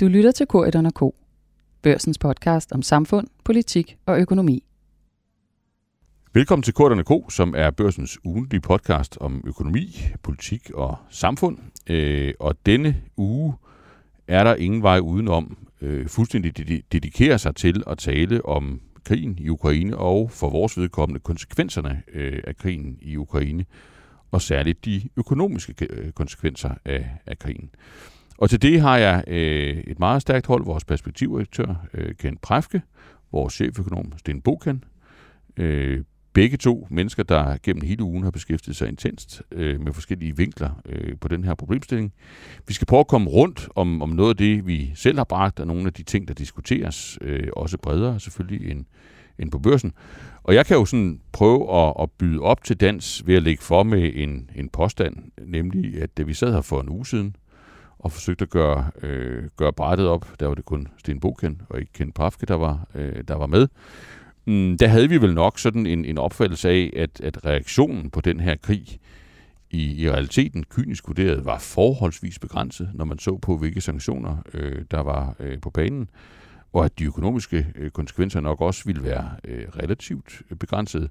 Du lytter til K1 K. Børsens podcast om samfund, politik og økonomi. Velkommen til Korterne K, som er børsens ugentlige podcast om økonomi, politik og samfund. Øh, og denne uge er der ingen vej udenom øh, fuldstændig dedikere sig til at tale om krigen i Ukraine og for vores vedkommende konsekvenserne øh, af krigen i Ukraine, og særligt de økonomiske øh, konsekvenser af, af krigen. Og til det har jeg øh, et meget stærkt hold, vores perspektivredaktør øh, Ken Præfke, vores cheføkonom Sten Bokan, øh, begge to mennesker, der gennem hele ugen har beskæftiget sig intenst øh, med forskellige vinkler øh, på den her problemstilling. Vi skal prøve at komme rundt om, om noget af det, vi selv har bragt, og nogle af de ting, der diskuteres, øh, også bredere selvfølgelig end, end på børsen. Og jeg kan jo sådan prøve at, at byde op til dans ved at lægge for med en, en påstand, nemlig at da vi sad her for en uge siden, og forsøgte at gøre, øh, gøre brættet op. Der var det kun Sten Boken og ikke Ken Prafke, der var, øh, der var med. Mm, der havde vi vel nok sådan en, en opfattelse af, at, at reaktionen på den her krig i, i realiteten, kynisk vurderet, var forholdsvis begrænset, når man så på, hvilke sanktioner øh, der var øh, på banen, og at de økonomiske øh, konsekvenser nok også ville være øh, relativt øh, begrænsede.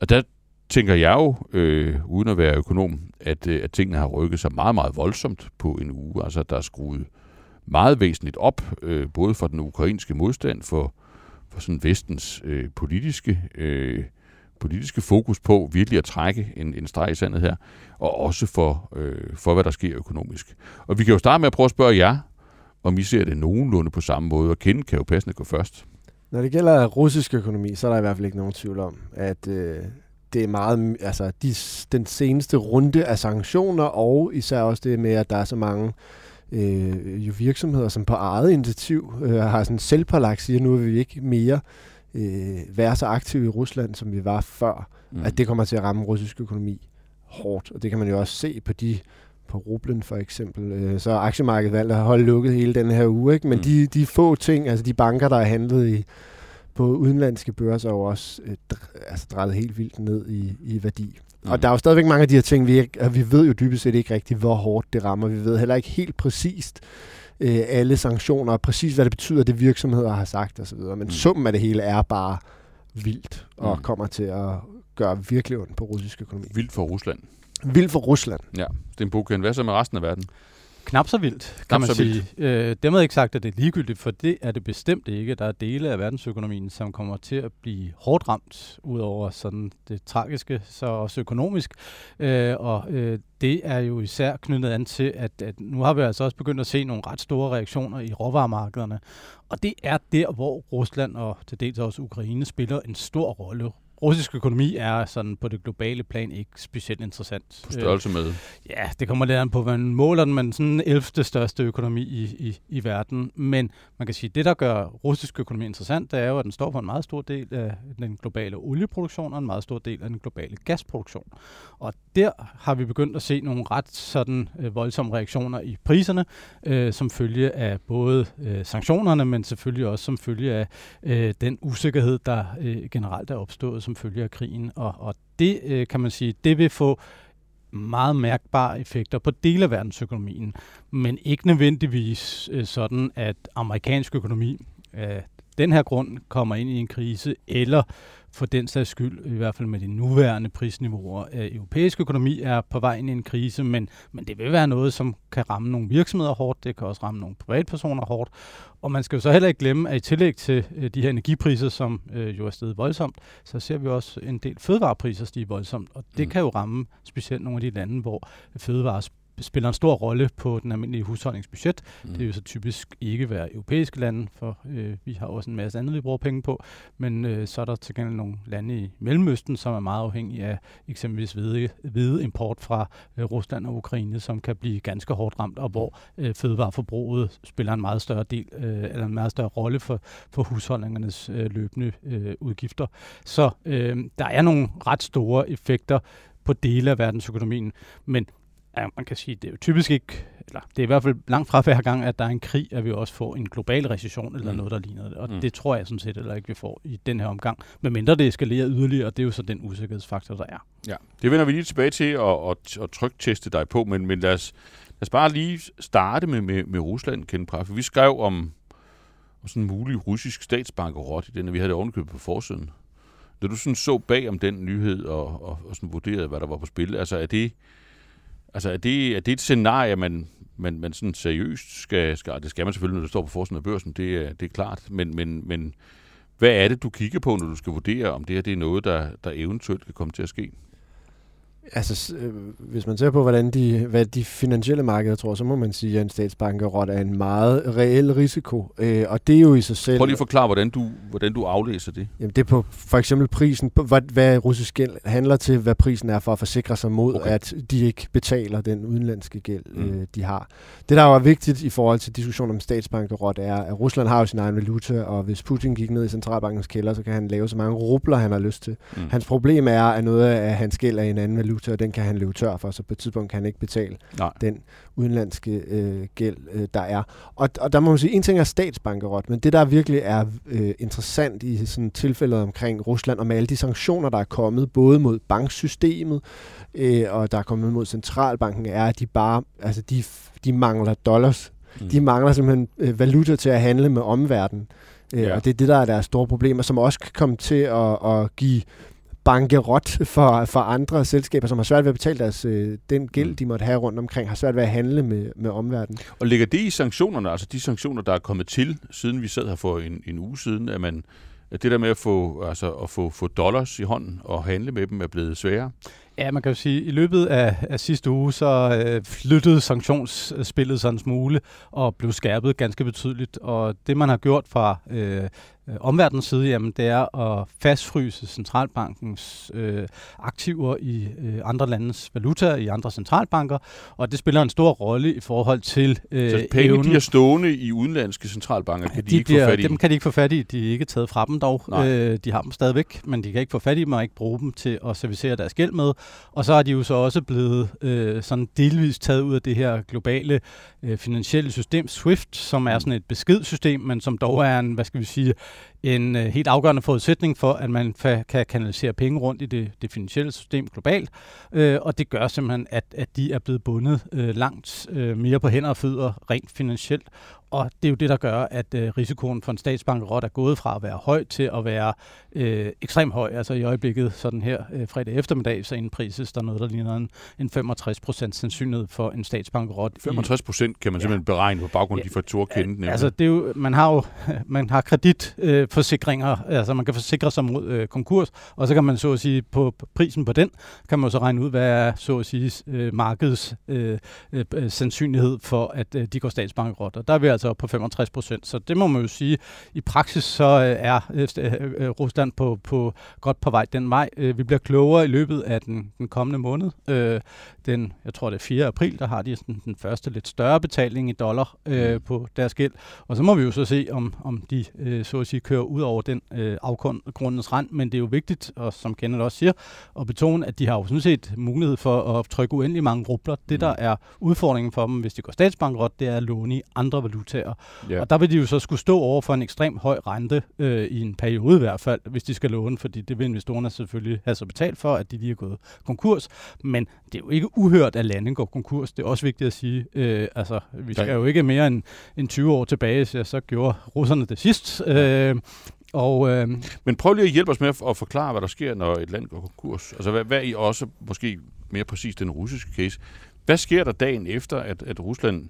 Og der tænker jeg jo, øh, uden at være økonom, at, øh, at tingene har rykket sig meget, meget voldsomt på en uge. Altså, der er skruet meget væsentligt op, øh, både for den ukrainske modstand, for, for sådan vestens øh, politiske, øh, politiske fokus på virkelig at trække en, en streg i sandet her, og også for, øh, for, hvad der sker økonomisk. Og vi kan jo starte med at prøve at spørge jer, om I ser det nogenlunde på samme måde, og kende kan jo passende gå først. Når det gælder russisk økonomi, så er der i hvert fald ikke nogen tvivl om, at øh, det er meget, altså de, den seneste runde af sanktioner, og især også det med, at der er så mange øh, jo virksomheder, som på eget initiativ øh, har sådan selvpålagt, siger, nu vil vi ikke mere øh, være så aktive i Rusland, som vi var før, mm. at det kommer til at ramme russisk økonomi hårdt. Og det kan man jo også se på de på rublen for eksempel. Øh, så aktiemarkedet valgte at holde lukket hele den her uge, ikke? men mm. de, de få ting, altså de banker, der er handlet i på udenlandske børser er jo også øh, altså drejet helt vildt ned i, i værdi. Mm. Og der er jo stadigvæk mange af de her ting, vi, ikke, vi ved jo dybest set ikke rigtigt, hvor hårdt det rammer. Vi ved heller ikke helt præcist øh, alle sanktioner, og præcis hvad det betyder, det virksomheder har sagt osv. Men mm. summen af det hele er bare vildt, og mm. kommer til at gøre virkelig ondt på russisk økonomi. Vildt for Rusland. Vildt for Rusland. Ja, det er en bog, hvad så med resten af verden? Knap så vildt, kan Knap man sige. Øh, dermed ikke sagt, at det er ligegyldigt, for det er det bestemt ikke. Der er dele af verdensøkonomien, som kommer til at blive hårdt ramt, udover sådan det tragiske, så også økonomisk. Øh, og øh, det er jo især knyttet an til, at, at nu har vi altså også begyndt at se nogle ret store reaktioner i råvaremarkederne. Og det er der, hvor Rusland og til dels også Ukraine spiller en stor rolle russisk økonomi er sådan på det globale plan ikke specielt interessant. På størrelse med? Ja, det kommer lidt an på, hvordan man måler den, men sådan 11. største økonomi i, i, i verden. Men man kan sige, at det, der gør russisk økonomi interessant, det er jo, at den står for en meget stor del af den globale olieproduktion og en meget stor del af den globale gasproduktion. Og der har vi begyndt at se nogle ret sådan øh, voldsomme reaktioner i priserne, øh, som følge af både øh, sanktionerne, men selvfølgelig også som følge af øh, den usikkerhed, der øh, generelt er opstået som følge af krigen. Og, og det øh, kan man sige, det vil få meget mærkbare effekter på dele af verdensøkonomien, men ikke nødvendigvis øh, sådan, at amerikansk økonomi af den her grund kommer ind i en krise, eller for den sags skyld, i hvert fald med de nuværende prisniveauer. Europæisk økonomi er på vej ind i en krise, men, men det vil være noget, som kan ramme nogle virksomheder hårdt, det kan også ramme nogle privatpersoner hårdt, og man skal jo så heller ikke glemme, at i tillæg til øh, de her energipriser, som øh, jo er steget voldsomt, så ser vi også en del fødevarepriser stige voldsomt, og det mm. kan jo ramme specielt nogle af de lande, hvor fødevarer spiller en stor rolle på den almindelige husholdningsbudget. Mm. Det vil jo så typisk ikke være europæiske lande, for øh, vi har også en masse andet, vi bruger penge på, men øh, så er der til gengæld nogle lande i Mellemøsten, som er meget afhængige af eksempelvis hvide, hvide import fra øh, Rusland og Ukraine, som kan blive ganske hårdt ramt, og hvor øh, fødevareforbruget spiller en meget større del, øh, eller en meget større rolle for, for husholdningernes øh, løbende øh, udgifter. Så øh, der er nogle ret store effekter på dele af verdensøkonomien, men Ja, man kan sige, det er jo typisk ikke, eller det er i hvert fald langt fra hver gang, at der er en krig, at vi også får en global recession eller mm. noget, der ligner det. Og mm. det tror jeg sådan set heller ikke, vi får i den her omgang. Men mindre det eskalerer yderligere, og det er jo så den usikkerhedsfaktor, der er. Ja, det vender vi lige tilbage til at, at, at trykteste dig på, men, men lad, os, lad os bare lige starte med, med, med Rusland, Ken Praffe. Vi skrev om, om sådan en mulig russisk statsbankerot i den, vi havde det ovenkøbet på forsiden. Da du sådan så bag om den nyhed og, og, og sådan vurderede, hvad der var på spil, altså er det, altså er det, er det et scenarie, man, man, man sådan seriøst skal, skal, det skal man selvfølgelig, når det står på forsiden af børsen, det er, det er klart, men, men, men hvad er det, du kigger på, når du skal vurdere, om det her det er noget, der, der eventuelt kan komme til at ske? Altså, øh, hvis man ser på, hvordan de, hvad de finansielle markeder tror, så må man sige, at en statsbankerot er en meget reel risiko. Øh, og det er jo i sig selv... Prøv lige at forklare, hvordan du, hvordan du aflæser det. Jamen, det er på for eksempel prisen, på, hvad, hvad russisk gæld handler til, hvad prisen er for at forsikre sig mod, okay. at de ikke betaler den udenlandske gæld, mm. øh, de har. Det, der jo er vigtigt i forhold til diskussionen om statsbankerot, er, at Rusland har jo sin egen valuta, og hvis Putin gik ned i centralbankens kælder, så kan han lave så mange rubler, han har lyst til. Mm. Hans problem er, at noget af hans gæld er en anden valuta, valuta, og den kan han løbe tør for, så på et tidspunkt kan han ikke betale Nej. den udenlandske øh, gæld, øh, der er. Og, og der må man sige, en ting er statsbankerot, men det der virkelig er øh, interessant i sådan tilfældet omkring Rusland, og med alle de sanktioner, der er kommet, både mod banksystemet, øh, og der er kommet mod centralbanken, er, at de bare, altså de, de mangler dollars. Mm. De mangler simpelthen øh, valuta til at handle med omverdenen. Øh, ja. Og det er det, der er deres store problemer, som også kan komme til at, at give bankerot for, for andre selskaber, som har svært ved at betale deres, øh, den gæld, mm. de måtte have rundt omkring, har svært ved at handle med, med omverdenen. Og ligger det i sanktionerne, altså de sanktioner, der er kommet til, siden vi sad her for en, en uge siden, at man at det der med at få, altså at få, få dollars i hånden og handle med dem er blevet sværere? Ja, man kan jo sige, at i løbet af, af sidste uge, så øh, flyttede sanktionsspillet sådan en smule og blev skærpet ganske betydeligt. Og det, man har gjort fra øh, øh, omverdens side, jamen, det er at fastfryse centralbankens øh, aktiver i øh, andre landes valutaer, i andre centralbanker, og det spiller en stor rolle i forhold til øh, Så penge, evnen. de er stående i udenlandske centralbanker, kan de, de ikke bliver, få fat i? Dem kan de ikke få fat i. De er ikke taget fra dem dog. Øh, de har dem stadigvæk, men de kan ikke få fat i dem og ikke bruge dem til at servicere deres gæld med. Og så er de jo så også blevet øh, sådan delvist taget ud af det her globale øh, finansielle system, SWIFT, som er sådan et beskedssystem, men som dog er en, hvad skal vi sige, en øh, helt afgørende forudsætning for, at man fa- kan kanalisere penge rundt i det, det finansielle system globalt. Øh, og det gør simpelthen, at, at de er blevet bundet øh, langt øh, mere på hænder og fødder rent finansielt. Og det er jo det, der gør, at øh, risikoen for en statsbankerot er gået fra at være høj til at være øh, ekstremt høj. Altså i øjeblikket, sådan her øh, fredag eftermiddag, så indprises der noget, der ligner en, en 65 procent sandsynlighed for en statsbankerot. 65 procent kan man simpelthen ja. beregne på baggrund af de faktorer kendte. Altså det er jo, man har jo man har kreditforsikringer, øh, altså man kan forsikre sig mod øh, konkurs, og så kan man så at sige på prisen på den, kan man så regne ud, hvad er så at sige øh, markedets øh, øh, sandsynlighed for, at øh, de går statsbankerot. Og der er vi altså op på 65 procent. Så det må man jo sige, i praksis så øh, er øh, øh, Rusland på, på godt på vej den vej. Vi bliver klogere i løbet af den, den kommende måned. Den, jeg tror det er 4. april, der har de sådan den første lidt større betaling i dollar mm. på deres gæld. Og så må vi jo så se, om, om de så at sige kører ud over den afgrundens rand. Men det er jo vigtigt, og som Kenneth også siger, at betone, at de har jo sådan set mulighed for at trykke uendelig mange rubler. Det, der mm. er udfordringen for dem, hvis de går statsbankrot, det er at låne i andre valutaer valutaer. Yeah. Og der vil de jo så skulle stå over for en ekstremt høj rente øh, i en periode i hvert fald, hvis de skal låne, fordi det vil investorerne selvfølgelig have så betalt for, at de lige er gået konkurs. Men det er jo ikke uhørt, at landet går konkurs. Det er også vigtigt at sige. Øh, altså, vi skal jo ikke mere end, end 20 år tilbage, så, så gjorde russerne det sidst. Øh, og, øh, Men prøv lige at hjælpe os med at forklare, hvad der sker, når et land går konkurs. Altså, hvad, hvad I også måske mere præcis den russiske case. Hvad sker der dagen efter, at, at Rusland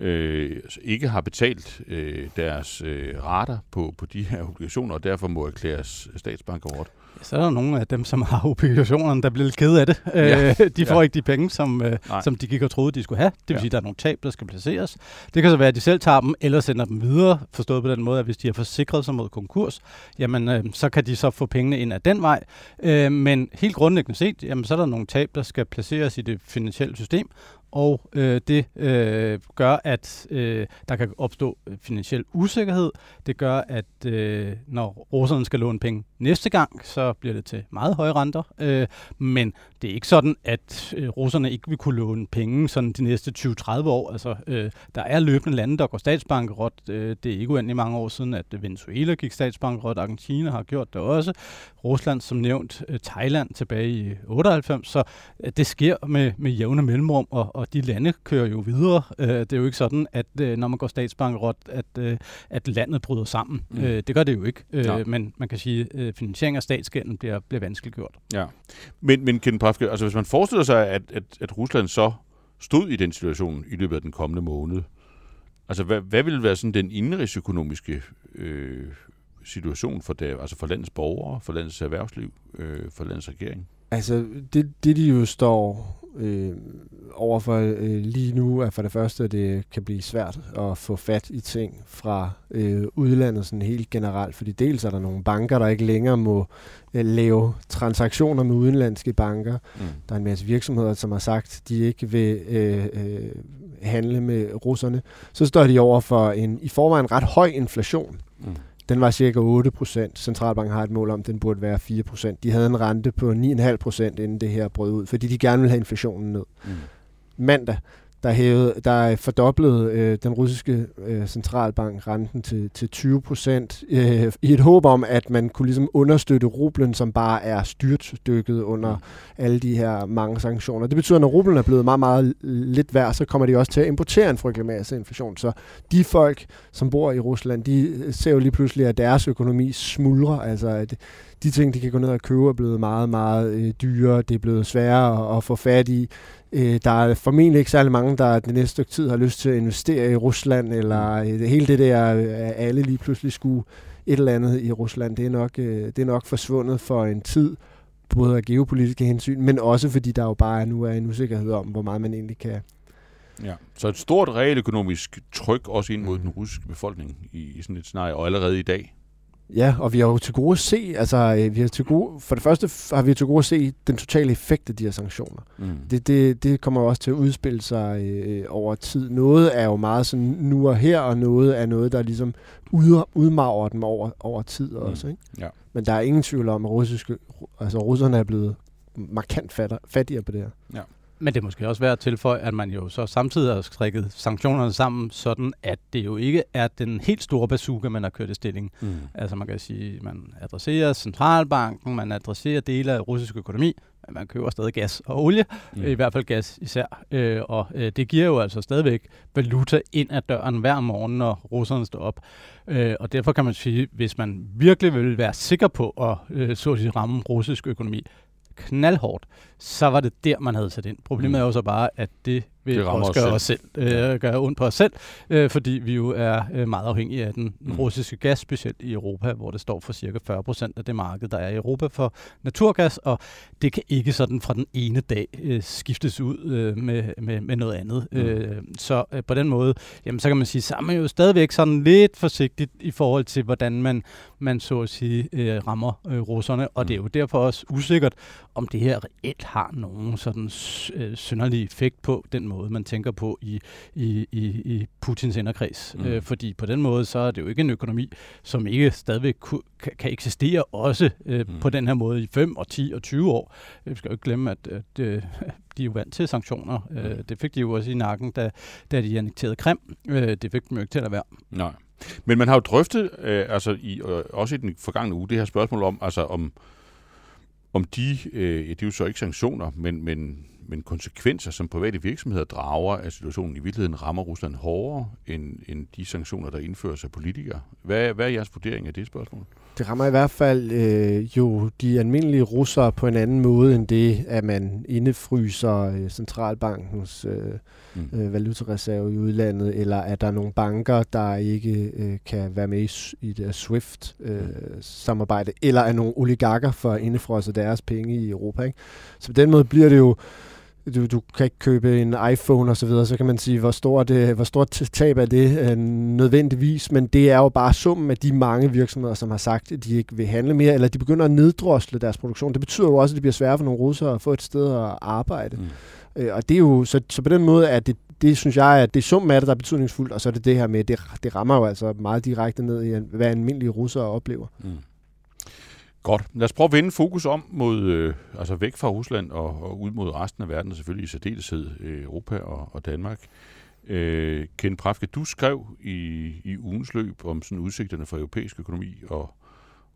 øh, ikke har betalt øh, deres øh, rater på, på de her obligationer, og derfor må erklæres statsbankerot. Ja, så er der nogle af dem, som har obligationerne, der bliver lidt ked af det. Ja. Øh, de får ja. ikke de penge, som, øh, som de gik og troede, de skulle have. Det vil ja. sige, at der er nogle tab, der skal placeres. Det kan så være, at de selv tager dem, eller sender dem videre, forstået på den måde, at hvis de har forsikret sig mod konkurs, jamen, øh, så kan de så få pengene ind af den vej. Øh, men helt grundlæggende set, jamen, så er der nogle tab, der skal placeres i det finansielle system, og øh, det øh, gør, at øh, der kan opstå øh, finansiel usikkerhed. Det gør, at øh, når russerne skal låne penge næste gang, så bliver det til meget høje renter. Øh, men det er ikke sådan, at øh, russerne ikke vil kunne låne penge sådan de næste 20-30 år. Altså, øh, der er løbende lande, der går statsbankerot. Øh, det er ikke uendelig mange år siden, at Venezuela gik statsbankerot. Argentina har gjort det også. Rusland, som nævnt, øh, Thailand tilbage i 98. Så øh, det sker med, med jævne mellemrum, og, og de lande kører jo videre. Øh, det er jo ikke sådan, at øh, når man går statsbankerot, at, øh, at landet bryder sammen. Mm. Øh, det gør det jo ikke. Øh, men man kan sige, at øh, finansiering af statsgælden bliver, bliver vanskeliggjort. Ja. Men, men Ken Pafke, altså hvis man forestiller sig, at, at, at Rusland så stod i den situation i løbet af den kommende måned, altså hvad, hvad ville være sådan den indrigsøkonomiske øh, situation for, det, altså for landets borgere, for landets erhvervsliv, øh, for landets regering? Altså, det, det de jo står øh, overfor øh, lige nu, er for det første, at det kan blive svært at få fat i ting fra øh, udlandet sådan helt generelt, fordi dels er der nogle banker, der ikke længere må øh, lave transaktioner med udenlandske banker. Mm. Der er en masse virksomheder, som har sagt, de ikke vil øh, øh, handle med russerne. Så står de over for en i forvejen ret høj inflation. Mm. Den var cirka 8 procent. Centralbanken har et mål om, at den burde være 4 procent. De havde en rente på 9,5 procent, inden det her brød ud, fordi de gerne vil have inflationen ned. Mm. Mandag, der, hævede, der fordoblede øh, den russiske øh, centralbank renten til, til 20 procent, øh, i et håb om, at man kunne ligesom understøtte rublen, som bare er styrtdykket under mm. alle de her mange sanktioner. Det betyder, at når rublen er blevet meget, meget lidt værd, så kommer de også til at importere en frygtelig masse inflation. Så de folk, som bor i Rusland, de ser jo lige pludselig, at deres økonomi smuldrer, altså at de ting, de kan gå ned og købe, er blevet meget, meget øh, dyre. Det er blevet sværere at, at få fat i. Øh, der er formentlig ikke særlig mange, der det næste stykke tid har lyst til at investere i Rusland, eller mm. øh, hele det der, at alle lige pludselig skulle et eller andet i Rusland, det er nok, øh, det er nok forsvundet for en tid, både af geopolitiske hensyn, men også fordi der jo bare nu er en usikkerhed om, hvor meget man egentlig kan, Ja. Så et stort realøkonomisk tryk også ind mod mm. den russiske befolkning i, i sådan et scenarie, og allerede i dag. Ja, og vi har jo til gode at se, altså øh, vi har til gode, for det første har vi til gode at se den totale effekt af de her sanktioner. Mm. Det, det, det kommer også til at udspille sig øh, over tid. Noget er jo meget sådan nu og her, og noget er noget, der ligesom ud, udmager dem over, over tid mm. også. Ikke? Ja. Men der er ingen tvivl om, at russiske, altså, russerne er blevet markant fattigere på det her. Ja. Men det er måske også værd at tilføje, at man jo så samtidig har strikket sanktionerne sammen, sådan at det jo ikke er den helt store bazooka, man har kørt i stilling. Mm. Altså man kan sige, man adresserer centralbanken, man adresserer dele af russisk økonomi, men man køber stadig gas og olie, mm. i hvert fald gas især. Øh, og øh, det giver jo altså stadigvæk valuta ind ad døren hver morgen, når russerne står op. Øh, og derfor kan man sige, hvis man virkelig vil være sikker på at øh, så at sige, ramme russisk økonomi, knaldhårdt, så var det der, man havde sat ind. Problemet mm. er jo så bare, at det vil det også gøre os selv, øh, gøre ondt på os selv, øh, fordi vi jo er øh, meget afhængige af den mm. russiske gas, specielt i Europa, hvor det står for cirka 40 procent af det marked, der er i Europa for naturgas, og det kan ikke sådan fra den ene dag øh, skiftes ud øh, med, med, med noget andet. Mm. Øh, så øh, på den måde, jamen, så kan man sige, så er man jo stadigvæk sådan lidt forsigtigt i forhold til, hvordan man, man så at sige øh, rammer øh, russerne, og mm. det er jo derfor også usikkert, om det her reelt har nogen sådan øh, synderlig effekt på den måde, man tænker på i, i, i, i Putins inderkreds. Mm. Øh, fordi på den måde, så er det jo ikke en økonomi, som ikke stadigvæk ku, kan, kan eksistere også øh, mm. på den her måde i 5 og 10 og 20 år. Vi skal jo ikke glemme, at, at øh, de er jo vant til sanktioner. Mm. Øh, det fik de jo også i nakken, da, da de annekterede Krim. Øh, det fik dem jo ikke til at være. Nej. Men man har jo drøftet, øh, altså i, øh, også i den forgangne uge, det her spørgsmål om, altså om, om de, øh, det er jo så ikke sanktioner, men, men men konsekvenser, som private virksomheder drager af situationen, i virkeligheden rammer Rusland hårdere end, end de sanktioner, der indføres af politikere. Hvad, hvad er jeres vurdering af det spørgsmål? Det rammer i hvert fald øh, jo de almindelige russere på en anden måde end det, at man indefryser øh, centralbankens øh, mm. øh, valutareserve i udlandet, eller at der er nogle banker, der ikke øh, kan være med i, i det SWIFT-samarbejde, øh, mm. eller at nogle oligarker for at indefryse deres penge i Europa. Ikke? Så på den måde bliver det jo du, du kan ikke købe en iPhone og så videre, så kan man sige, hvor stort, det, hvor stort tab er det øh, nødvendigvis, men det er jo bare summen af de mange virksomheder, som har sagt, at de ikke vil handle mere, eller de begynder at neddrosle deres produktion. Det betyder jo også, at det bliver sværere for nogle russere at få et sted at arbejde. Mm. Øh, og det er jo, så, så på den måde er det, det synes jeg, at det er summen af det, der er betydningsfuldt, og så er det det her med, det, det rammer jo altså meget direkte ned i, hvad almindelige russere oplever. Mm. Godt. Lad os prøve at vende fokus om mod, øh, altså væk fra Rusland og, og ud mod resten af verden, og selvfølgelig i særdeleshed øh, Europa og, og Danmark. Øh, Ken Prafke, du skrev i, i ugens løb om sådan udsigterne for europæisk økonomi, og,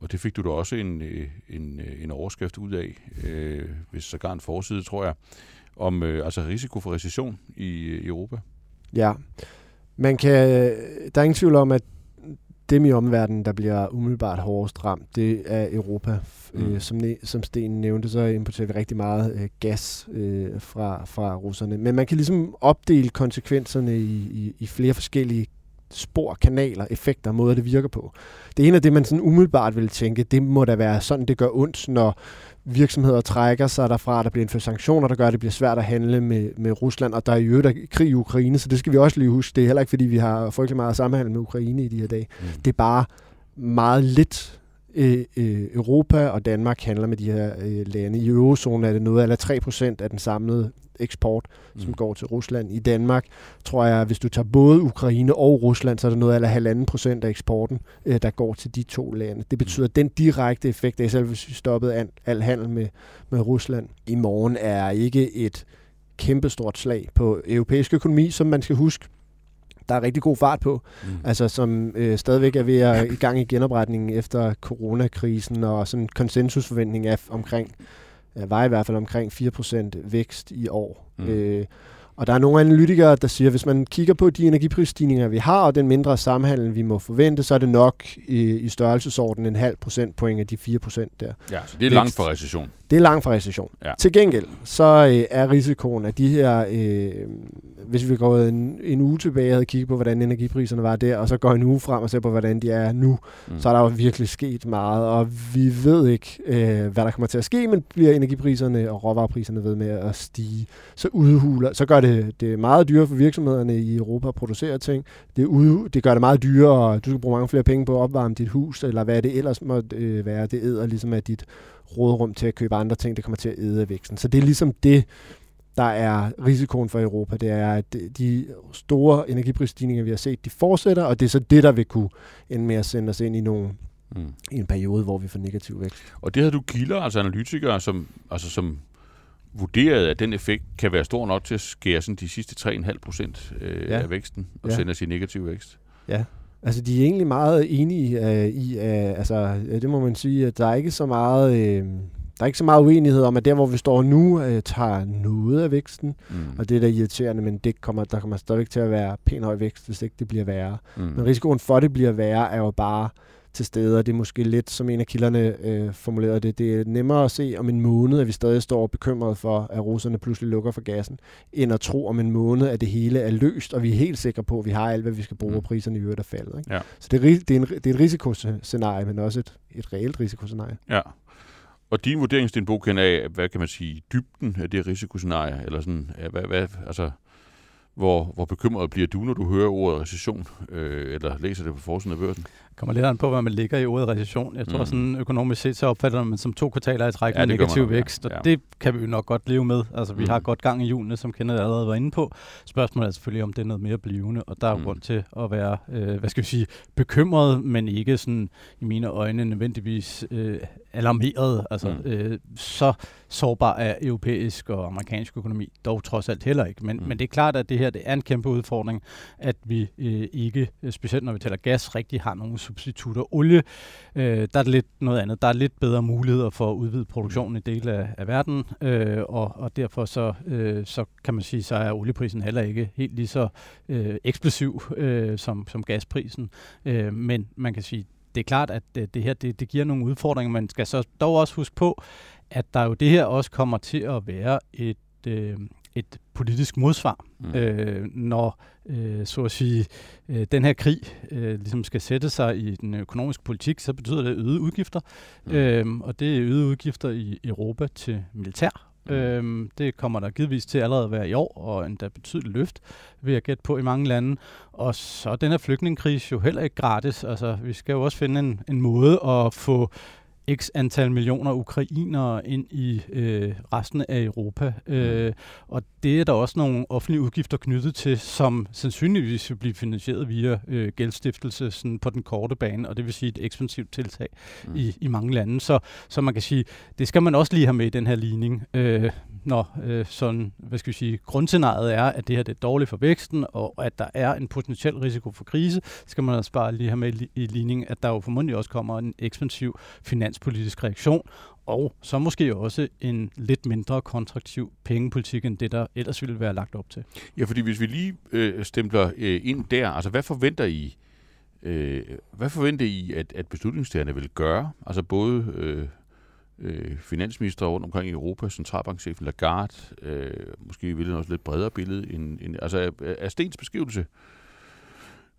og det fik du da også en, øh, en, øh, en overskrift ud af, øh, hvis sågar en forside, tror jeg. om øh, altså risiko for recession i, øh, i Europa. Ja, man kan, der er ingen tvivl om, at dem i omverdenen, der bliver umiddelbart hårdest ramt, det er Europa. Mm. Øh, som, som Sten nævnte, så importerer vi rigtig meget øh, gas øh, fra, fra russerne. Men man kan ligesom opdele konsekvenserne i, i, i flere forskellige spor, kanaler, effekter, måder det virker på. Det ene af det, man sådan umiddelbart vil tænke, det må da være sådan, det gør ondt, når virksomheder trækker sig derfra, der bliver indført sanktioner, der gør, at det bliver svært at handle med, med Rusland, og der er jo der krig i Ukraine, så det skal vi også lige huske. Det er heller ikke, fordi vi har frygtelig meget samhandel med Ukraine i de her dage. Mm. Det er bare meget lidt øh, øh, Europa og Danmark handler med de her øh, lande. I eurozonen er det noget eller 3% af den samlede eksport, mm. som går til Rusland. I Danmark tror jeg, hvis du tager både Ukraine og Rusland, så er det noget eller halvanden procent af eksporten, øh, der går til de to lande. Det betyder, at den direkte effekt af, selv hvis vi stoppede al, al handel med, med Rusland i morgen, er ikke et kæmpestort slag på europæisk økonomi, som man skal huske der er rigtig god fart på, mm. altså som øh, stadigvæk er ved at i gang i genopretningen efter coronakrisen, og sådan en konsensusforventning af omkring var i hvert fald omkring 4% vækst i år. Mm. Øh, og der er nogle analytikere, der siger, at hvis man kigger på de energiprisstigninger, vi har, og den mindre samhandel, vi må forvente, så er det nok i, i størrelsesorden en halv procentpoint af de 4 procent der. Ja, så det er langt fra recession. Det er langt fra recession. Ja. Til gengæld, så øh, er risikoen af de her, øh, hvis vi går en, en uge tilbage og havde kigget på, hvordan energipriserne var der, og så går en uge frem og ser på, hvordan de er nu, mm. så er der jo virkelig sket meget, og vi ved ikke, øh, hvad der kommer til at ske, men bliver energipriserne og råvarepriserne ved med at stige, så udhuler, så gør det, det meget dyrere for virksomhederne i Europa at producere ting. Det, ud, det gør det meget dyrere, og du skal bruge mange flere penge på at opvarme dit hus, eller hvad det ellers må øh, være. Det æder ligesom af dit rådrum til at købe andre ting, det kommer til at æde væksten. Så det er ligesom det, der er risikoen for Europa. Det er, at de store energiprisstigninger, vi har set, de fortsætter, og det er så det, der vil kunne ende med at sende os ind i nogle mm. i en periode, hvor vi får negativ vækst. Og det havde du kilder, altså analytikere, som, altså som vurderede, at den effekt kan være stor nok til at skære sådan de sidste 3,5 procent øh, ja. af væksten og ja. sende os i negativ vækst. Ja, Altså, de er egentlig meget enige uh, i, uh, altså, det må man sige, at der er ikke så meget, uh, der er ikke så meget uenighed om, at der, hvor vi står nu, uh, tager noget af væksten, mm. og det er da irriterende, men det kommer, der kommer stadigvæk til at være pæn høj vækst, hvis ikke det bliver værre. Mm. Men risikoen for, at det bliver værre, er jo bare, til stede, og det er måske lidt, som en af kilderne øh, formulerede det, det er nemmere at se om en måned, at vi stadig står bekymret for, at russerne pludselig lukker for gassen, end at tro om en måned, at det hele er løst, og vi er helt sikre på, at vi har alt, hvad vi skal bruge, mm. og priserne i øvrigt er faldet. Ikke? Ja. Så det er, det, er en, det er et risikoscenarie, men også et, et reelt risikoscenarie. Ja. Og din vurdering, Sten Boken, af, hvad kan man sige, dybden af det risikoscenarie, eller sådan, hvad, hvad, altså, hvor, hvor bekymret bliver du, når du hører ordet recession, øh, eller læser det på forsiden af børsen? Kommer lidt an på, hvad man ligger i ordet recession. Jeg tror mm. sådan økonomisk set, så opfatter man som to kvartaler i træk ja, med negativ vækst, og ja. det kan vi jo nok godt leve med. Altså, vi mm. har godt gang i julene, som kender allerede var inde på. Spørgsmålet er selvfølgelig, om det er noget mere blivende, og der er mm. grund til at være, øh, hvad skal vi sige, bekymret, men ikke sådan i mine øjne nødvendigvis øh, alarmeret. Altså, mm. øh, så sårbar er europæisk og amerikansk økonomi dog trods alt heller ikke. Men, mm. men det er klart, at det her det er en kæmpe udfordring, at vi øh, ikke, specielt når vi taler gas, rigtig har nogle substitutter. Olie, øh, der er det lidt noget andet. Der er lidt bedre muligheder for at udvide produktionen i dele af, af verden, øh, og, og derfor så, øh, så kan man sige, så er olieprisen heller ikke helt lige så øh, eksplosiv øh, som, som gasprisen. Øh, men man kan sige, det er klart, at det, det her det, det giver nogle udfordringer. Man skal så dog også huske på, at der jo det her også kommer til at være et, øh, et politisk modsvar, mm. øh, når øh, så at sige, øh, den her krig øh, ligesom skal sætte sig i den økonomiske politik, så betyder det øgede udgifter, mm. øh, og det er øgede udgifter i Europa til militær. Mm. Øhm, det kommer der givetvis til allerede at være i år, og endda betydeligt løft, vil jeg gætte på i mange lande. Og så er den her flygtningekrise jo heller ikke gratis. Altså, vi skal jo også finde en, en måde at få x antal millioner ukrainere ind i øh, resten af Europa. Mm. Øh, og det er der også nogle offentlige udgifter knyttet til, som sandsynligvis vil blive finansieret via øh, gældstiftelse sådan på den korte bane, og det vil sige et ekspansivt tiltag mm. i, i mange lande. Så, så man kan sige, det skal man også lige have med i den her ligning. Øh, når øh, sådan, hvad skal vi sige, grundscenariet er, at det her det er dårligt for væksten, og at der er en potentiel risiko for krise, skal man også bare lige have med i, i at der jo formodentlig også kommer en ekspansiv finanspolitisk reaktion, og så måske også en lidt mindre kontraktiv pengepolitik, end det, der ellers ville være lagt op til. Ja, fordi hvis vi lige øh, stempler øh, ind der, altså hvad forventer I, øh, hvad forventer I, at, at beslutningstagerne vil gøre? Altså både øh, øh, finansminister rundt omkring i Europa, centralbankchefen Lagarde, øh, måske i det også lidt bredere billede, end, end, altså er, er Stens beskrivelse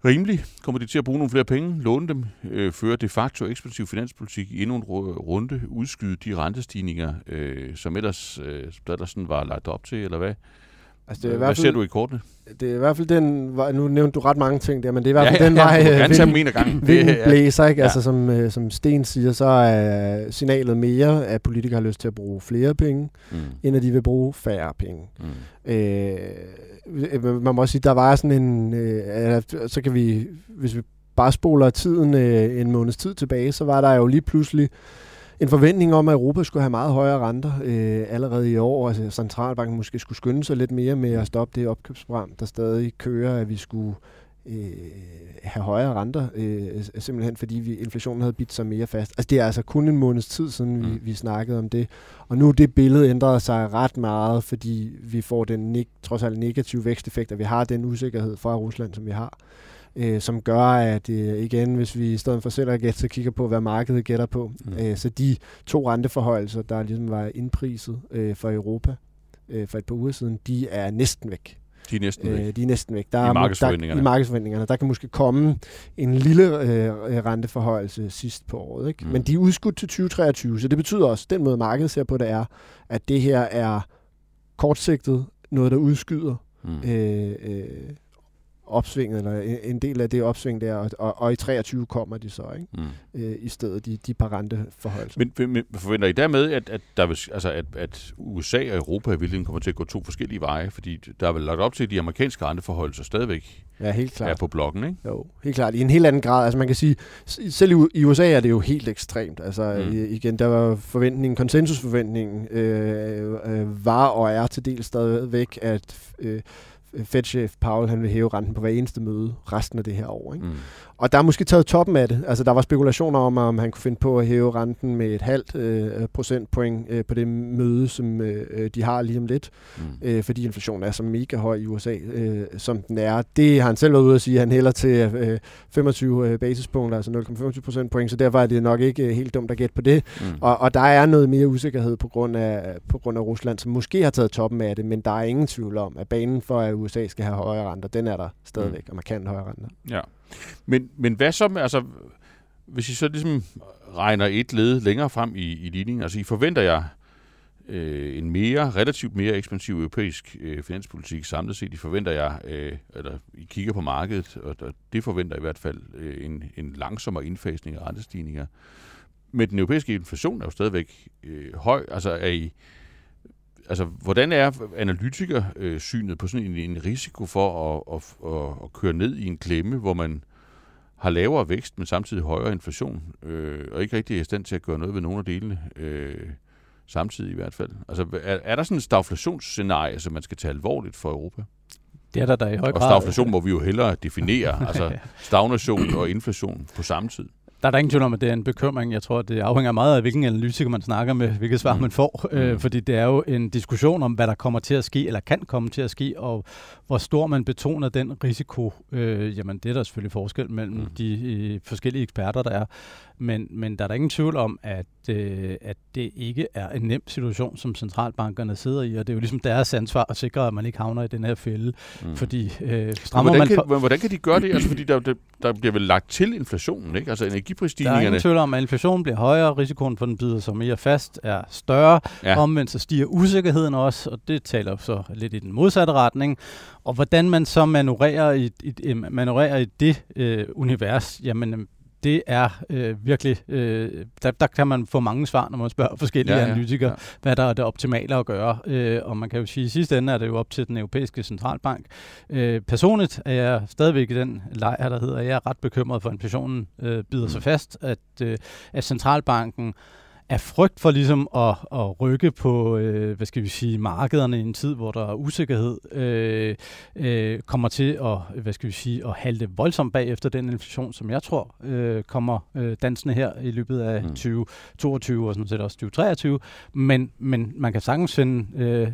rimelig? Kommer de til at bruge nogle flere penge, låne dem, øh, føre de facto ekspansiv finanspolitik i endnu en runde, udskyde de rentestigninger, øh, som ellers, øh, der, der sådan var lagt op til, eller hvad? Altså, det er i Hvad hvert ser fald, du i kortene? det er i hvert fald den, vej- nu nævnte du ret mange ting der, men det er i hvert fald ja, den ja, vej, ja, du må øh, gerne tage vinden-. Det vinden er- blæser, ikke? Ja. Altså, som, øh, som Sten siger, så er signalet mere, at politikere har lyst til at bruge flere penge, Mm, end at de vil bruge færre penge. mm, Øh, man må også sige, der var sådan en, øh, øh, så kan vi, hvis vi bare spoler tiden øh, en måneds tid tilbage, så var der jo lige pludselig en forventning om, at Europa skulle have meget højere renter øh, allerede i år. Altså centralbanken måske skulle skynde sig lidt mere med at stoppe det opkøbsprogram, der stadig kører, at vi skulle øh, have højere renter, øh, simpelthen fordi vi, inflationen havde bidt sig mere fast. Altså det er altså kun en måneds tid siden, vi, Mm. vi snakkede om det. Og nu er det billede ændret sig ret meget, fordi vi får den trods alt negative væksteffekt, og vi har den usikkerhed fra Rusland, som vi har øh, som gør, at øh, igen, hvis vi i stedet for selv at gætte, så kigger på, hvad markedet gætter på, Mm. øh, så de to renteforholdelser, der ligesom var indpriset øh, for Europa øh, for et par uger siden, de er næsten væk. De er næsten væk. Øh, de er næsten væk. Der I er, markedsforventningerne. Der, I markedsforventningerne. Der kan måske komme en lille øh, renteforhøjelse sidst på året. Ikke? Mm. Mm. Men de er udskudt til 2023, så det betyder også, den måde markedet ser på det er, at det her er kortsigtet, noget der udskyder Mm. øh, øh, opsvinget, eller en- del af det opsving der, og, og, og i 23 kommer de så, ikke? Mm. Øh, i stedet de, de par renteforholdelser. Men, men, forventer I dermed, at, at, der vil, altså at, at USA og Europa i virkeligheden kommer til at gå to forskellige veje? Fordi der er vel lagt op til, at de amerikanske renteforhold så stadigvæk Ja, helt klart. er på blokken, ikke? Jo, helt klart. I en helt anden grad. Altså man kan sige, selv i USA er det jo helt ekstremt. Altså mm. igen, der var forventningen, konsensusforventningen øh, øh, var og er til del stadigvæk, at øh, Øh, Fed-chef Powell han vil hæve renten på hver eneste møde resten af det her år. Ikke? Mm. Og der er måske taget toppen af det. Altså, der var spekulationer om, om han kunne finde på at hæve renten med et halvt øh, procentpoint øh, på det møde, som øh, øh, de har lige om lidt. Mm. Øh, fordi inflationen er så mega høj i USA, øh, som den er. Det har han selv været ude at sige, at han hælder til øh, 25 øh, basispunkter, altså 0,25 procentpoint, så derfor er det nok ikke øh, helt dumt at gætte på det. Mm. Og, og der er noget mere usikkerhed på grund, af, på grund af Rusland, som måske har taget toppen af det, men der er ingen tvivl om, at banen for, at USA skal have højere renter, den er der stadigvæk, Mm. og markant højere renter. Ja. Men, men hvad så med, altså, hvis I så ligesom regner et led længere frem i, i ligningen, altså I forventer jeg øh, en mere, relativt mere ekspansiv europæisk øh, finanspolitik samlet set. I forventer jeg, øh, eller I kigger på markedet, og der, det forventer i hvert fald øh, en, en langsommere indfasning af rentestigninger. Men den europæiske inflation er jo stadigvæk øh, høj. Altså er I, altså, hvordan er analytikersynet på sådan en, en risiko for at, at, at, at køre ned i en klemme, hvor man har lavere vækst, men samtidig højere inflation, øh, og ikke rigtig er i stand til at gøre noget ved nogle af delene, øh, samtidig i hvert fald. Altså, er, er der sådan et stagflationsscenarie, som man skal tage alvorligt for Europa? Det er der, der i høj Og grad. stagflation må vi jo hellere definere, altså stagnation og inflation på samme tid. Der er der ingen tvivl om, at det er en bekymring. Jeg tror, det afhænger meget af, hvilken analytiker man snakker med, hvilket svar Mm. man får. Mm. Øh, fordi det er jo en diskussion om, hvad der kommer til at ske, eller kan komme til at ske, og hvor stor man betoner den risiko. Øh, jamen, det er der selvfølgelig forskel mellem Mm. mm. de øh, forskellige eksperter, der er. Men, men der er der ingen tvivl om, at, øh, at det ikke er en nem situation, som centralbankerne sidder i, og det er jo ligesom deres ansvar at sikre, at man ikke havner i den her fælde. Mm. Fordi øh, Men strammer hvordan, man... kan, men hvordan kan de gøre det? Altså, fordi der, der, der bliver vel lagt til inflationen, ikke? Altså Der er ingen tvivl om, at inflationen bliver højere, risikoen for, den bider sig mere fast, er større. Ja. Omvendt så stiger usikkerheden også, og det taler så lidt i den modsatte retning. Og hvordan man så manøvrerer i, i, i, manøvrerer i det øh, univers, jamen det er øh, virkelig, øh, der, der kan man få mange svar, når man spørger forskellige Ja, ja, analytikere, ja. hvad der er det optimale at gøre. Øh, og man kan jo sige, at i sidste ende er det jo op til den europæiske centralbank. Øh, personligt er jeg stadigvæk i den lejr, der hedder, at jeg er ret bekymret for, at inflationen øh, bider sig Mm. fast, at, øh, at centralbanken af frygt for ligesom at, at rykke på, øh, hvad skal vi sige, markederne i en tid, hvor der er usikkerhed, øh, øh, kommer til at, hvad skal vi sige, at halte voldsomt bag efter den inflation, som jeg tror øh, kommer øh, dansende her i løbet af mm. 2022 og sådan set også 2023. Men, men man kan sagtens finde øh,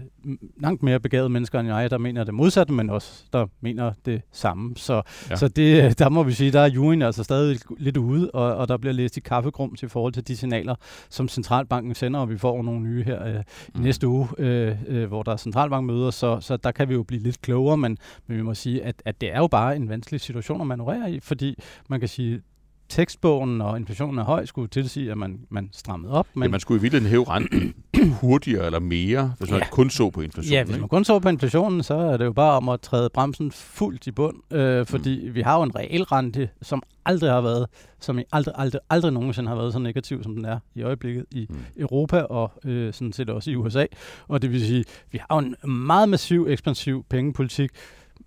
langt mere begavede mennesker end jeg, der mener det modsatte, men også der mener det samme. Så, ja. så det, der må vi sige, der er juryen altså stadig lidt ude, og, og der bliver læst i kaffegrums i forhold til de signaler, som centralbanken sender, og vi får nogle nye her øh, mm. næste uge, øh, øh, hvor der er centralbankmøder, så, så der kan vi jo blive lidt klogere, men, men vi må sige, at, at det er jo bare en vanskelig situation at manøvrere i, fordi man kan sige, tekstbogen og inflationen er høj, skulle tilsige, at man, man strammede op. Men ja, man skulle i virkeligheden hæve renten hurtigere eller mere, hvis man ja. kun så på inflationen. Ja, hvis man kun så på inflationen, så er det jo bare om at træde bremsen fuldt i bund, øh, fordi mm. vi har jo en reel rente, som aldrig har været, som i aldrig, aldrig, aldrig nogensinde har været så negativ, som den er i øjeblikket i mm. Europa og øh, sådan set også i USA. Og det vil sige, vi har jo en meget massiv, ekspansiv pengepolitik,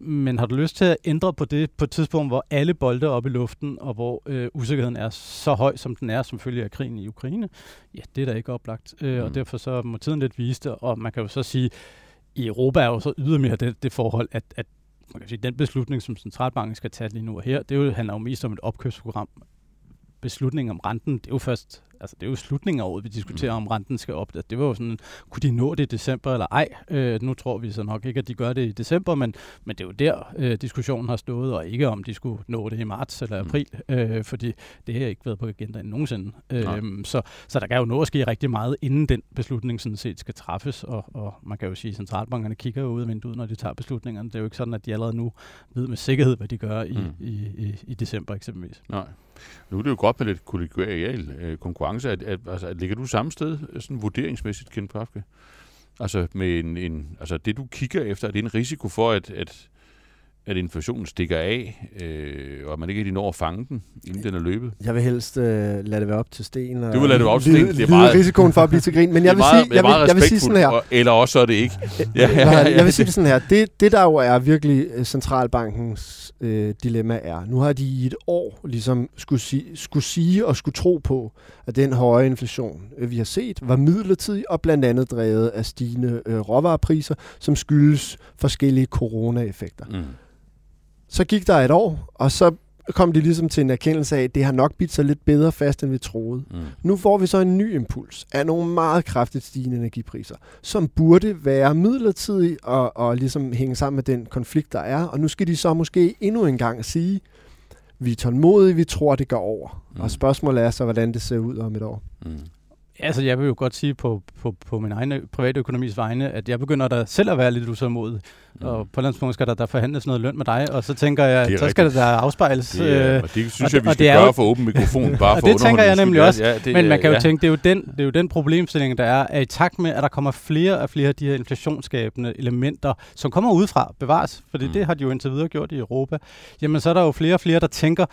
men har du lyst til at ændre på det på et tidspunkt, hvor alle bolde er oppe i luften, og hvor øh, usikkerheden er så høj, som den er, som følge af krigen i Ukraine? Ja, det er da ikke oplagt. Øh, mm. Og derfor så må tiden lidt vise det, og man kan jo så sige, i Europa er jo så ydermere det, det forhold, at, at man kan sige, den beslutning, som centralbanken skal tage lige nu og her, det jo, handler jo mest om et opkøbsprogram. Beslutningen om renten, det er jo først altså det er jo slutningen af året, vi diskuterer, mm. om renten skal op. Det var jo sådan, kunne de nå det i december eller ej? Øh, nu tror vi så nok ikke, at de gør det i december, men, men det er jo der, øh, diskussionen har stået, og ikke om de skulle nå det i marts eller mm. april, mm. øh, fordi det har ikke været på agendaen nogensinde. Øh, så, så der kan jo nå at ske rigtig meget, inden den beslutning sådan set skal træffes, og, og man kan jo sige, at centralbankerne kigger jo ud af vinduet, når de tager beslutningerne. Det er jo ikke sådan, at de allerede nu ved med sikkerhed, hvad de gør i, mm. i, i, i december eksempelvis. Nej. Nu er det jo godt med lidt kollegial øh, konkurrence. At, at, altså, at ligger du samme sted øh, sådan vurderingsmæssigt, Ken Pafke? Altså, med en, en, altså det, du kigger efter, er det en risiko for, at, at at inflationen stikker af, øh, og at man ikke rigtig når at fange den, inden den er løbet? Jeg vil helst øh, lade det være op til sten. Og du vil lade det være op til sten? Det er meget, risikoen for at blive til grin. Men jeg vil, meget, sige, jeg, vil, jeg vil sige sådan her. Eller også er det ikke. Ja, ja, ja, jeg vil sige det sådan her. Det, det der jo er virkelig øh, centralbankens øh, dilemma er, nu har de i et år ligesom skulle, sige, skulle sige og skulle tro på, at den høje inflation, øh, vi har set, var midlertidig og blandt andet drevet af stigende øh, råvarepriser, som skyldes forskellige corona-effekter. Mm. Så gik der et år, og så kom de ligesom til en erkendelse af, at det har nok bidt sig lidt bedre fast, end vi troede. Mm. Nu får vi så en ny impuls af nogle meget kraftigt stigende energipriser, som burde være midlertidige og, og ligesom hænge sammen med den konflikt, der er. Og nu skal de så måske endnu en gang sige, vi er tålmodige, vi tror, det går over. Mm. Og spørgsmålet er så, hvordan det ser ud om et år. Mm. Altså, jeg vil jo godt sige på, på, på min egen private økonomis vegne, at jeg begynder da selv at være lidt utålmodig. Mm. Og på et tidspunkt skal der, der forhandles noget løn med dig, og så tænker jeg, så skal det der afspejles. Det, er, øh, og det synes og jeg, vi skal gøre jo, for åben mikrofon, bare for det tænker jeg nemlig også. Ja, det, Men man kan jo ja. tænke, det er jo, den, det er jo den problemstilling, der er, at i takt med, at der kommer flere og flere af de her inflationsskabende elementer, som kommer udefra, bevares, fordi mm. det har de jo indtil videre gjort i Europa, jamen så er der jo flere og flere, der tænker,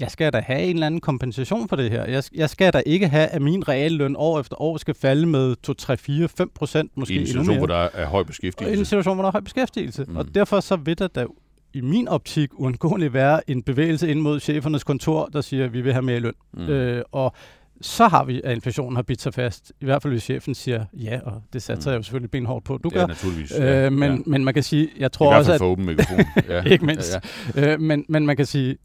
jeg skal da have en eller anden kompensation for det her. Jeg, jeg skal da ikke have, at min realløn år efter år skal falde med 2, 3, 4, 5 procent måske I en situation, hvor der er høj beskæftigelse. I en situation, hvor der er høj beskæftigelse. Mm. Og derfor så vil der da i min optik uundgåeligt være en bevægelse ind mod chefernes kontor, der siger, at vi vil have mere løn. Mm. Øh, og så har vi, at inflationen har bidt sig fast. I hvert fald hvis chefen siger ja, og det satser mm. jeg jo selvfølgelig benhårdt på, du gør. Ja, naturligvis. Ja, øh, men, ja. men man kan sige, jeg tror I også, at... I hvert fald for åben mikrofon. Ja. ikke mindst. Ja, ja. Øh, men, men man kan sige,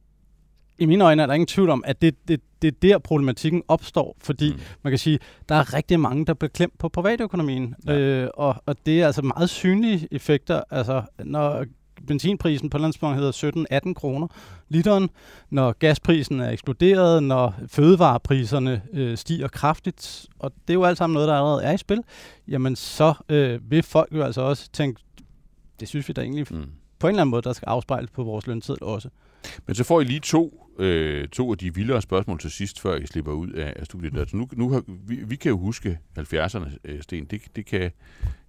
i mine øjne er der ingen tvivl om, at det, det, det er der problematikken opstår, fordi mm. man kan sige, der er rigtig mange, der bliver klemt på privatøkonomien, ja. øh, og, og det er altså meget synlige effekter, altså når benzinprisen på landsbank hedder 17-18 kroner literen, når gasprisen er eksploderet, når fødevarepriserne øh, stiger kraftigt, og det er jo alt sammen noget, der allerede er i spil, jamen så øh, vil folk jo altså også tænke, det synes vi da egentlig mm. på en eller anden måde, der skal afspejles på vores lønseddel også. Men så får I lige to, øh, to af de vildere spørgsmål til sidst, før I slipper ud af, af studiet. Mm. Altså nu, nu har, vi, vi kan jo huske 70'erne, øh, Sten. Det, det kan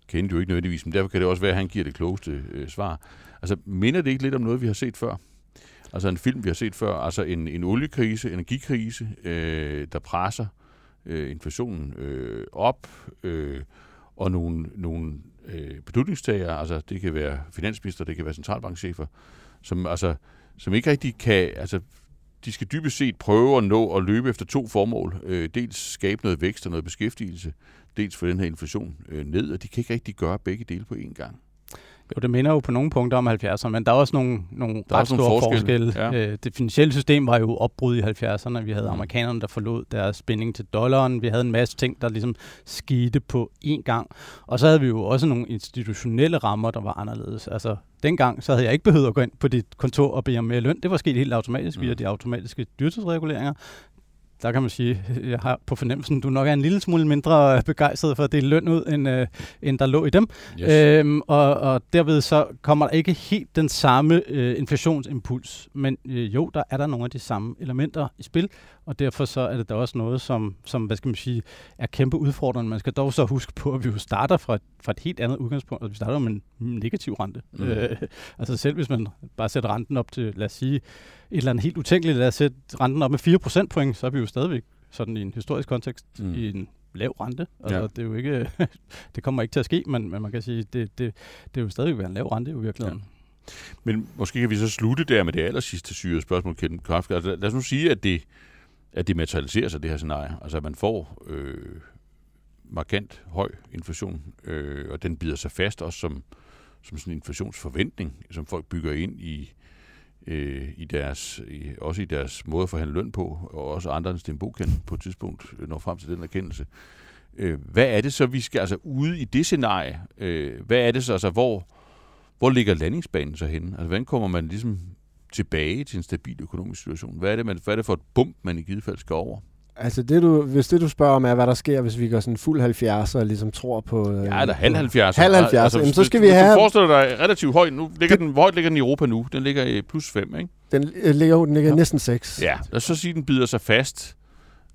kende jo ikke nødvendigvis, men derfor kan det også være, at han giver det klogeste øh, svar. Altså, minder det ikke lidt om noget, vi har set før? Altså en film, vi har set før, altså en, en oliekrise, energikrise, øh, der presser øh, inflationen øh, op, øh, og nogle, nogle øh, beslutningstagere, altså det kan være finansminister, det kan være centralbankchefer, som altså som ikke rigtig kan, altså de skal dybest set prøve at nå at løbe efter to formål. Øh, dels skabe noget vækst og noget beskæftigelse, dels få den her inflation øh, ned, og de kan ikke rigtig gøre begge dele på én gang. Jo, det minder jo på nogle punkter om 70'erne, men der er også nogle, nogle Der er ret også nogle store forskelle, forskelle. ja. Øh, det finansielle system var jo opbrud i 70'erne. Vi havde Mm. amerikanerne, der forlod deres spænding til dollaren. Vi havde en masse ting, der ligesom skete på én gang. Og så havde vi jo også nogle institutionelle rammer, der var anderledes. Altså, dengang så havde jeg ikke behøvet at gå ind på dit kontor og bede om mere løn. Det var sket helt automatisk Mm. via de automatiske dyrtidsreguleringer der kan man sige, jeg har på fornemmelsen, du nok er en lille smule mindre begejstret for at dele løn ud, end, øh, end der lå i dem. Yes. Øhm, og, og derved så kommer der ikke helt den samme øh, inflationsimpuls. Men øh, jo, der er der nogle af de samme elementer i spil, og derfor så er det da også noget, som, som hvad skal man sige, er kæmpe udfordrende. Man skal dog så huske på, at vi jo starter fra et, fra et helt andet udgangspunkt. Altså, vi starter med en negativ rente. Mm. Øh, altså selv hvis man bare sætter renten op til, lad os sige, et eller andet helt utænkeligt, lad os sætte renten op med 4 procentpoint, så er vi jo stadigvæk sådan i en historisk kontekst Mm. i en lav rente. Altså, Ja. ja. det er jo ikke, det kommer ikke til at ske, men, men man kan sige, det, det, det er jo stadigvæk være en lav rente i virkeligheden. Men måske kan vi så slutte der med det aller sidste syre spørgsmål, Kent Krafke. Altså, lad os nu sige, at det, at det materialiserer sig, det her scenarie. Altså, at man får øh, markant høj inflation, øh, og den bider sig fast også som, som sådan en inflationsforventning, som folk bygger ind i, øh, Øh, i deres, i, også i deres måde at forhandle løn på, og også andre end Sten Boken på et tidspunkt øh, når frem til den erkendelse. Øh, hvad er det så, vi skal, altså ude i det scenarie, øh, hvad er det så, altså hvor, hvor ligger landingsbanen så henne? Altså, hvordan kommer man ligesom tilbage til en stabil økonomisk situation? Hvad er det, man, hvad er det for et bump, man i givet fald skal over? Altså, det du, hvis det du spørger om er, hvad der sker, hvis vi går sådan fuld 70 og ligesom tror på... Øh, Ja, eller halv 70. Halv 70, jamen, så skal vi hvis have- Du forestiller dig relativt højt. Nu ligger den, hvor højt ligger den i Europa nu? Den ligger i plus 5, ikke? Den øh, ligger, den ligger næsten 6. Ja. Os så sige, den bider sig fast.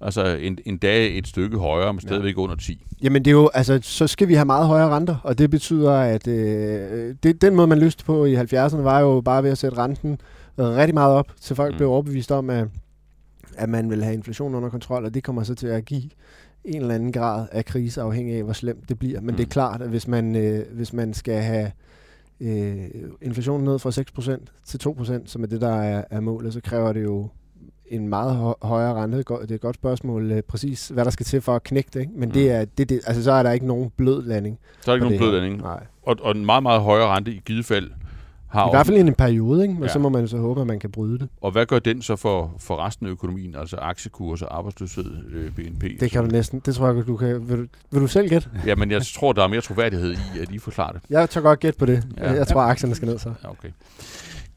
Altså en, en dag et stykke højere, men stadigvæk under 10. Jamen det er jo, altså, så skal vi have meget højere renter, og det betyder, at øh, det, den måde, man løste på i 70'erne, var jo bare ved at sætte renten rigtig meget op, til folk mm. blev overbevist om, at, at man vil have inflationen under kontrol, og det kommer så til at give en eller anden grad af krise, afhængig af, hvor slemt det bliver. Men Mm. mm. det er klart, at hvis man, øh, hvis man skal have øh, inflationen ned fra 6% til 2%, som er det, der er, er målet, så kræver det jo en meget hø- højere rente. Det er et godt spørgsmål, øh, præcis hvad der skal til for at knække det. Ikke? Men Mm. det er, det, det, altså, så er der ikke nogen blød landing. Så er der ikke nogen blød landing. Nej. Og, og en meget, meget højere rente i givet fald har I hvert fald i en periode, ikke? men Ja. ja. så må man så håbe, at man kan bryde det. Og hvad gør den så for, for resten af økonomien, altså aktiekurser, arbejdsløshed, øh, BNP? Det kan du næsten. Det tror jeg, du kan. Vil du, vil du selv gætte? Jamen, jeg tror, der er mere troværdighed i, at I forklarer det. Jeg tager godt gætte på det. Ja. Ja. Jeg tror, at aktierne skal ned så. Ja, okay.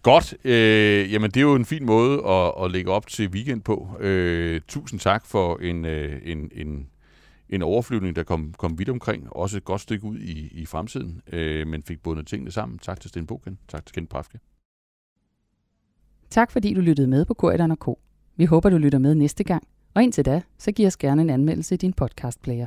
Godt. Øh, jamen, det er jo en fin måde at, at lægge op til weekend på. Øh, tusind tak for en, øh, en, en, en overflyvning, der kom, kom vidt omkring. Også et godt stykke ud i, i fremtiden, øh, men fik bundet tingene sammen. Tak til Sten Boken. Tak til Kent Prafke. Tak fordi du lyttede med på Korridoren K. Vi håber, du lytter med næste gang. Og indtil da, så giv os gerne en anmeldelse i din podcastplayer.